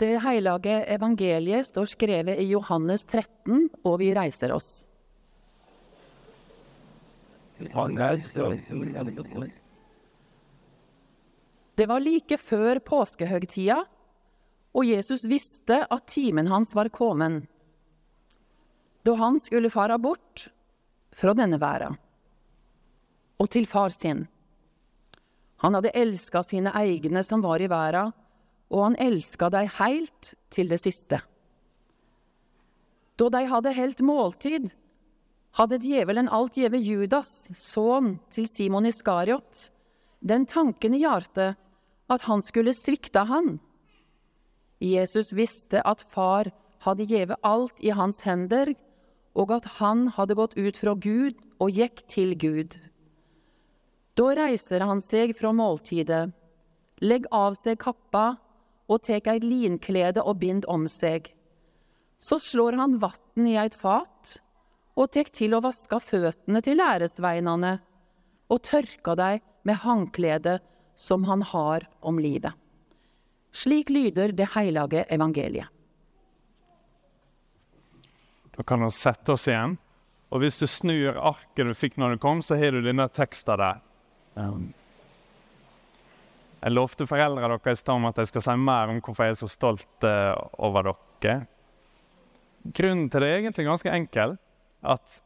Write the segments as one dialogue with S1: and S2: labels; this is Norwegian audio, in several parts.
S1: Det hellige evangeliet står skrevet i Johannes 13, og vi reiser oss. Det var like før påskehøgtida, og Jesus visste at timen hans var kommet, da han skulle fara bort fra denne verden og til far sin. Han hadde elska sine egne som var i verden, og han elska dei heilt til det siste. Da de hadde helt måltid, hadde djevelen alt gjeve Judas, sønn til Simon Iskariot, den tanken i hjertet at han skulle svikte han. Jesus visste at far hadde gjeve alt i hans hender, og at han hadde gått ut fra Gud og gikk til Gud. Da reiser han seg fra måltidet, legg av seg kappa og tek eit linklede og bind om seg. Så slår han vatn i eit fat og tek til å vaske føtene til læresveinane og tørka dei med håndkledet som han har om livet. Slik lyder det heilage evangeliet.
S2: Da kan vi sette oss igjen. Og hvis du snur arket du fikk når du kom, så har du denne teksten der. Jeg lovte foreldrene deres i stad om at jeg skal si mer om hvorfor jeg er så stolt uh, over dere. Grunnen til det er egentlig ganske enkel. At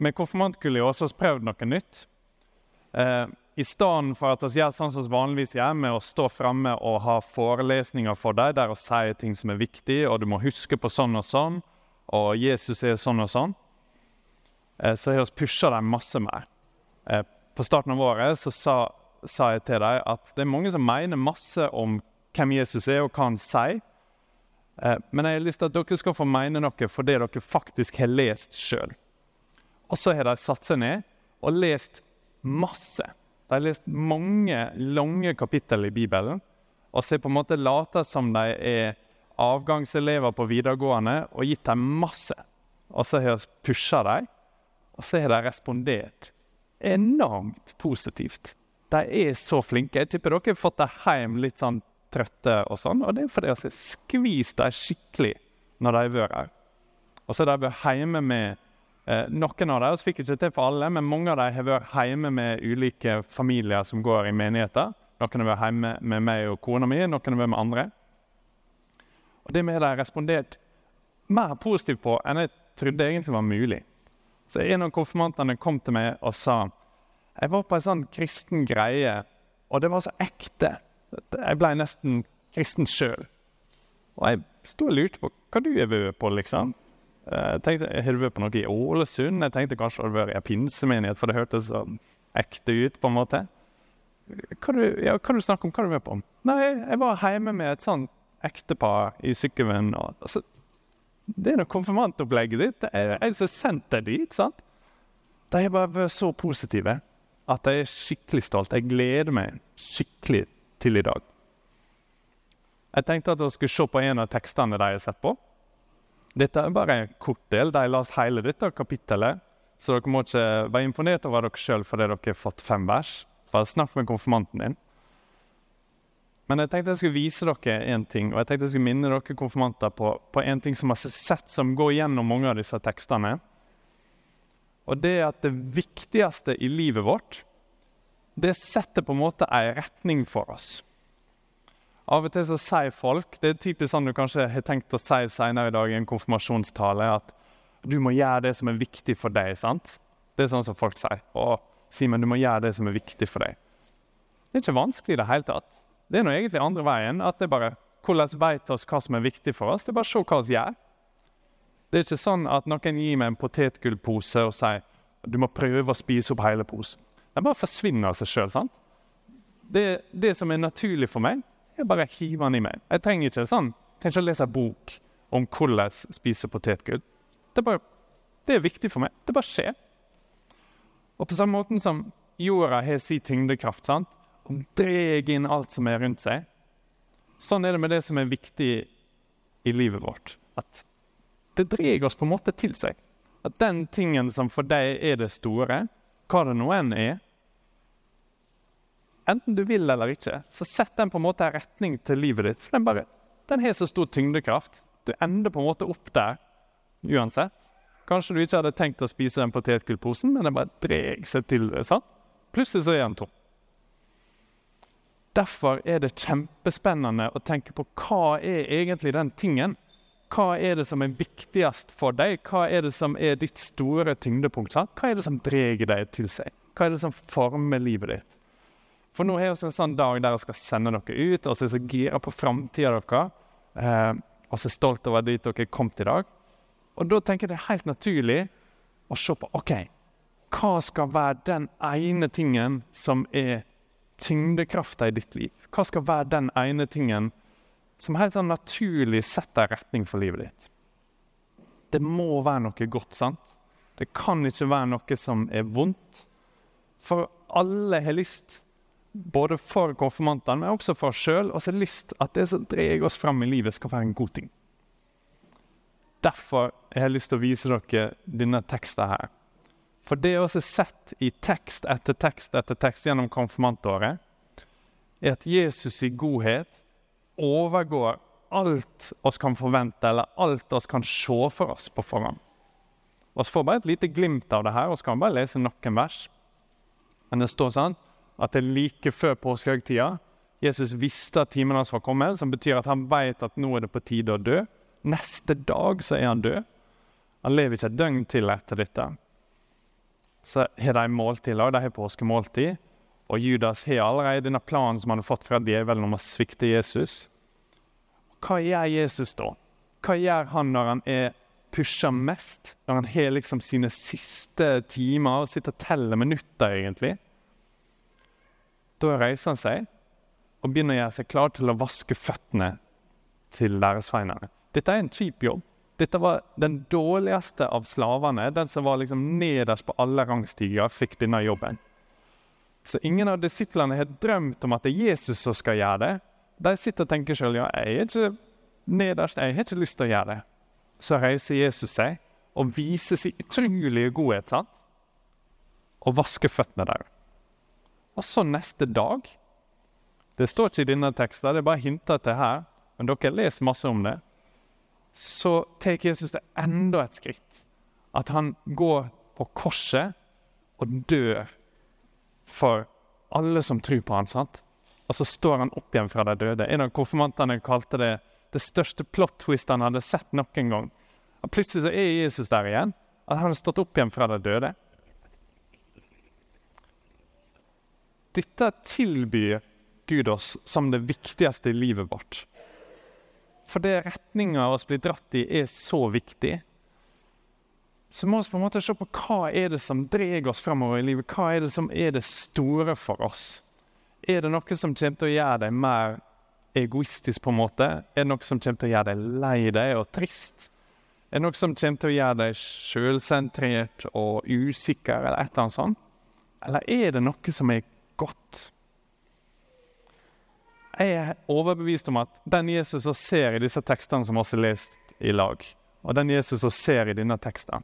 S2: med konfirmantkullet har vi prøvd noe nytt. Uh, I stedet for at vi gjør sånn som vi vanligvis gjør, med å stå framme og ha forelesninger for deg der å si ting som er viktig, og du må huske på sånn og sånn, og Jesus er sånn og sånn, uh, så har vi pusha dem masse mer på starten av året så sa, sa, jeg til dem at det er mange som mener masse om hvem Jesus er og hva han sier. Eh, men jeg har lyst til at dere skal få mene noe for det dere faktisk har lest sjøl. Og så har de satt seg ned og lest masse. De har lest mange lange kapittel i Bibelen. Og så på en måte later som de er avgangselever på videregående og gitt dem masse. Og så har vi pusha dem, og så har de respondert enormt positivt. De er så flinke. Jeg tipper dere har fått dem hjem litt sånn trøtte og sånn. Og det er fordi vi har skvist dem skikkelig når de har vært her. Og så har de vært hjemme med eh, noen av dem, vi fikk ikke til for alle, men mange av dem har vært hjemme med ulike familier som går i menigheter. Noen har vært hjemme med meg og kona mi, noen har vært med andre. Og det med de har respondert mer positivt på enn jeg trodde egentlig var mulig. Så en av konfirmantene kom til meg og sa jeg var på en sånn kristen greie, og det var så ekte. Jeg ble nesten kristen sjøl. Og jeg sto og lurte på hva du har vært på, liksom. Jeg tenkte, Har du vært på noe i Ålesund? Jeg tenkte kanskje du hadde vært i en pinsemenighet, for det hørtes så ekte ut. på en måte. Hva du, ja, hva du snakker om? Hva du vært på? Nei, jeg var hjemme med et sånn ektepar i Sykkylven. Altså, det er noe konfirmantopplegget ditt. Er jeg som har dit. sant? De har bare vært så positive at jeg er skikkelig stolt. Jeg gleder meg skikkelig til i dag. Jeg tenkte at jeg skulle se på en av tekstene de har sett på. Dette er bare en kort del. De las hele dette kapittelet. Så dere må ikke være imponert over dere sjøl fordi dere har fått fem vers. Bare Snakk med konfirmanten din. Men jeg tenkte jeg skulle vise dere en ting, og jeg tenkte jeg skulle minne dere konfirmanter på, på en ting som har sett som går gjennom mange av disse tekstene. Og det er at det viktigste i livet vårt, det setter på en måte en retning for oss. Av og til så sier folk Det er typisk sånn du kanskje har tenkt å si senere i dag i en konfirmasjonstale, at du må gjøre det som er viktig for deg. sant? Det er sånn som folk sier. Å, Simen, du må gjøre det som er viktig for deg. Det er ikke vanskelig i det hele tatt. Det er nå egentlig andre veien. at det er bare Hvordan vet oss hva som er viktig for oss? Det er bare å se hva vi gjør. Det er ikke sånn at noen gir meg en potetgullpose og sier du må prøve å spise opp hele posen. Den bare forsvinner av seg sjøl. Det, det som er naturlig for meg, er bare å hive den i meg. Jeg trenger ikke sånn, jeg trenger ikke å lese bok om hvordan spise potetgull. Det er, bare, det er viktig for meg. Det bare skjer. Og på samme måte som jorda har sin tyngdekraft sant? og drar inn alt som er rundt seg, sånn er det med det som er viktig i livet vårt. At det drar oss på en måte til seg. At den tingen som for deg er det store, hva det nå enn er Enten du vil eller ikke, så sett den på en måte retning til livet ditt. For den bare den har så stor tyngdekraft. Du ender på en måte opp der uansett. Kanskje du ikke hadde tenkt å spise den potetgullposen, men den bare drar seg til sant? Plutselig så er den tom. Derfor er det kjempespennende å tenke på hva er egentlig den tingen. Hva er det som er viktigst for deg? Hva er det som er ditt store tyngdepunkt? Sant? Hva er det som drar deg til seg? Hva er det som former livet ditt? For nå er det en sånn dag der jeg skal sende dere ut, og så er så gira på framtida deres. Eh, og så er stolt over dit dere kom til i dag. Og da tenker jeg det er helt naturlig å se på ok, hva skal være den ene tingen som er tyngdekrafta i ditt liv? Hva skal være den ene tingen som helt sånn naturlig setter retning for livet ditt? Det må være noe godt, sant? Det kan ikke være noe som er vondt. For alle har lyst, både for konfirmantene, men også for oss sjøl, og har lyst at det som dreier oss fram i livet, skal være en god ting. Derfor har jeg lyst til å vise dere denne teksten her. For det vi har sett i tekst etter tekst etter tekst gjennom konfirmantåret, er at Jesus i godhet overgår alt oss kan forvente, eller alt oss kan se for oss på forhånd. Vi får bare et lite glimt av det her, og vi bare lese noen vers. Men det står sånn at det er like før påskehøgtida. Jesus visste at timen hans var kommet, som betyr at han vet at nå er det på tide å dø. Neste dag så er han død. Han lever ikke et døgn til etter dette. Så har de måltid, de har påskemåltid. Og Judas har allerede denne planen som han har fått fra djevelen om å svikte Jesus. Hva gjør Jesus da? Hva gjør han når han er pusha mest? Når han har liksom sine siste timer og sitter og teller minutter, egentlig? Da reiser han seg og begynner å gjøre seg klar til å vaske føttene til læresveinene. Dette er en kjip jobb. Dette var den dårligste av slavene. Den som var liksom nederst på alle rangstiger, fikk denne jobben. Så ingen av disiplene har drømt om at det er Jesus som skal gjøre det. De sitter og tenker sjøl ja, jeg er ikke nederst, jeg har ikke lyst til å gjøre det. Så reiser Jesus seg og viser sin utrolige godhet sant? og vasker føttene der. Og så neste dag Det står ikke i denne teksten, det er bare hinta til her, men dere har lest masse om det. Så tar Jesus det enda et skritt. At han går på korset og dør for alle som tror på han, sant? Og så står han opp igjen fra de døde. En av konfirmantene kalte det det største plot twist han hadde sett noen gang. Og Plutselig så er Jesus der igjen. At han har stått opp igjen fra de døde. Dette tilbyr Gud oss som det viktigste i livet vårt. For det retninga oss blir dratt i, er så viktig så må vi på en måte se på hva er det som drar oss fremover i livet. Hva er det som er det store for oss? Er det noe som kommer til å gjøre deg mer egoistisk, på en måte? Er det noe som kommer til å gjøre deg lei deg og trist? Er det noe som kommer til å gjøre deg sjølsentrert og usikker, eller et eller annet sånt? Eller er det noe som er godt? Jeg er overbevist om at den Jesus som ser i disse tekstene som vi har lest i lag, og den Jesus som ser i denne teksten,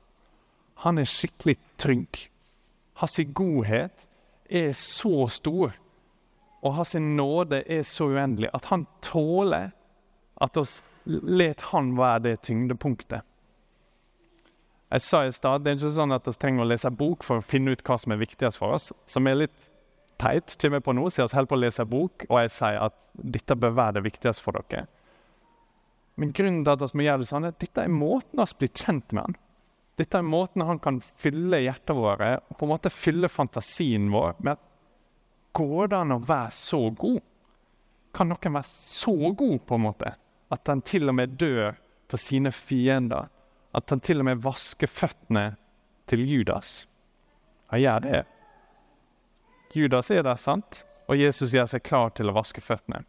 S2: han er skikkelig trygg. Hans godhet er så stor, og hans nåde er så uendelig, at han tåler at oss let han være det tyngdepunktet. Jeg sa i stad, Det er ikke sånn at vi trenger å lese bok for å finne ut hva som er viktigst for oss. Som er litt teit, kommer jeg på nå, siden vi holder på å lese bok, og jeg sier at dette bør være det viktigste for dere. Men grunnen til at vi må gjøre det sånn, er at dette er måten vi blir kjent med han. Dette er måten han kan fylle hjertet vårt og på en måte fylle fantasien vår med at Går det an å være så god? Kan noen være så god på en måte at han til og med dør for sine fiender? At han til og med vasker føttene til Judas? Han gjør det. Judas er der, sant? Og Jesus gjør seg klar til å vaske føttene.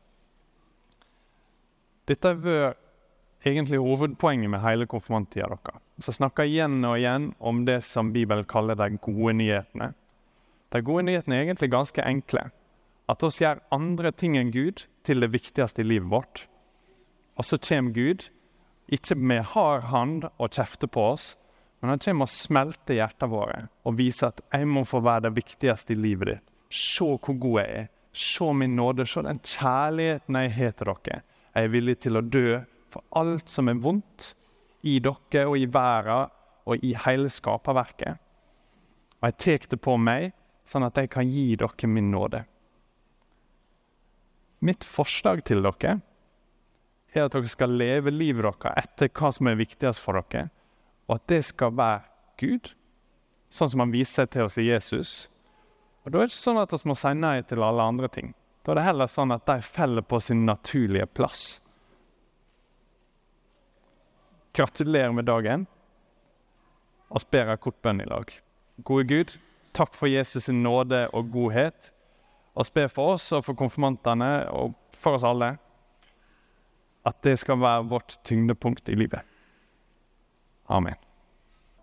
S2: Dette har vært egentlig hovedpoenget med hele konfirmanttida deres. Så snakker igjen og igjen om det som Bibelen kaller de gode nyhetene. De gode nyhetene er egentlig ganske enkle. At oss gjør andre ting enn Gud til det viktigste i livet vårt. Og så kommer Gud, ikke med hard hand og kjefter på oss, men han kommer og smelter hjertene våre og viser at jeg må få være det viktigste i livet ditt. Se hvor god jeg er. Se min nåde. Se den kjærligheten jeg har til dere. Jeg er villig til å dø for alt som er vondt i dere og i verden og i hele skaperverket. Og jeg tar det på meg, sånn at jeg kan gi dere min nåde. Mitt forslag til dere er at dere skal leve livet deres etter hva som er viktigst for dere, og at det skal være Gud, sånn som han viser seg til oss i Jesus. Og Da er det ikke sånn at vi må si nei til alle andre ting. Da er det heller sånn at de feller på sin naturlige plass. Gratulerer med dagen, og ber en kort bønn i lag. Gode Gud, takk for Jesus' sin nåde og godhet. Og ber for oss og for konfirmantene og for oss alle at det skal være vårt tyngdepunkt i livet. Amen.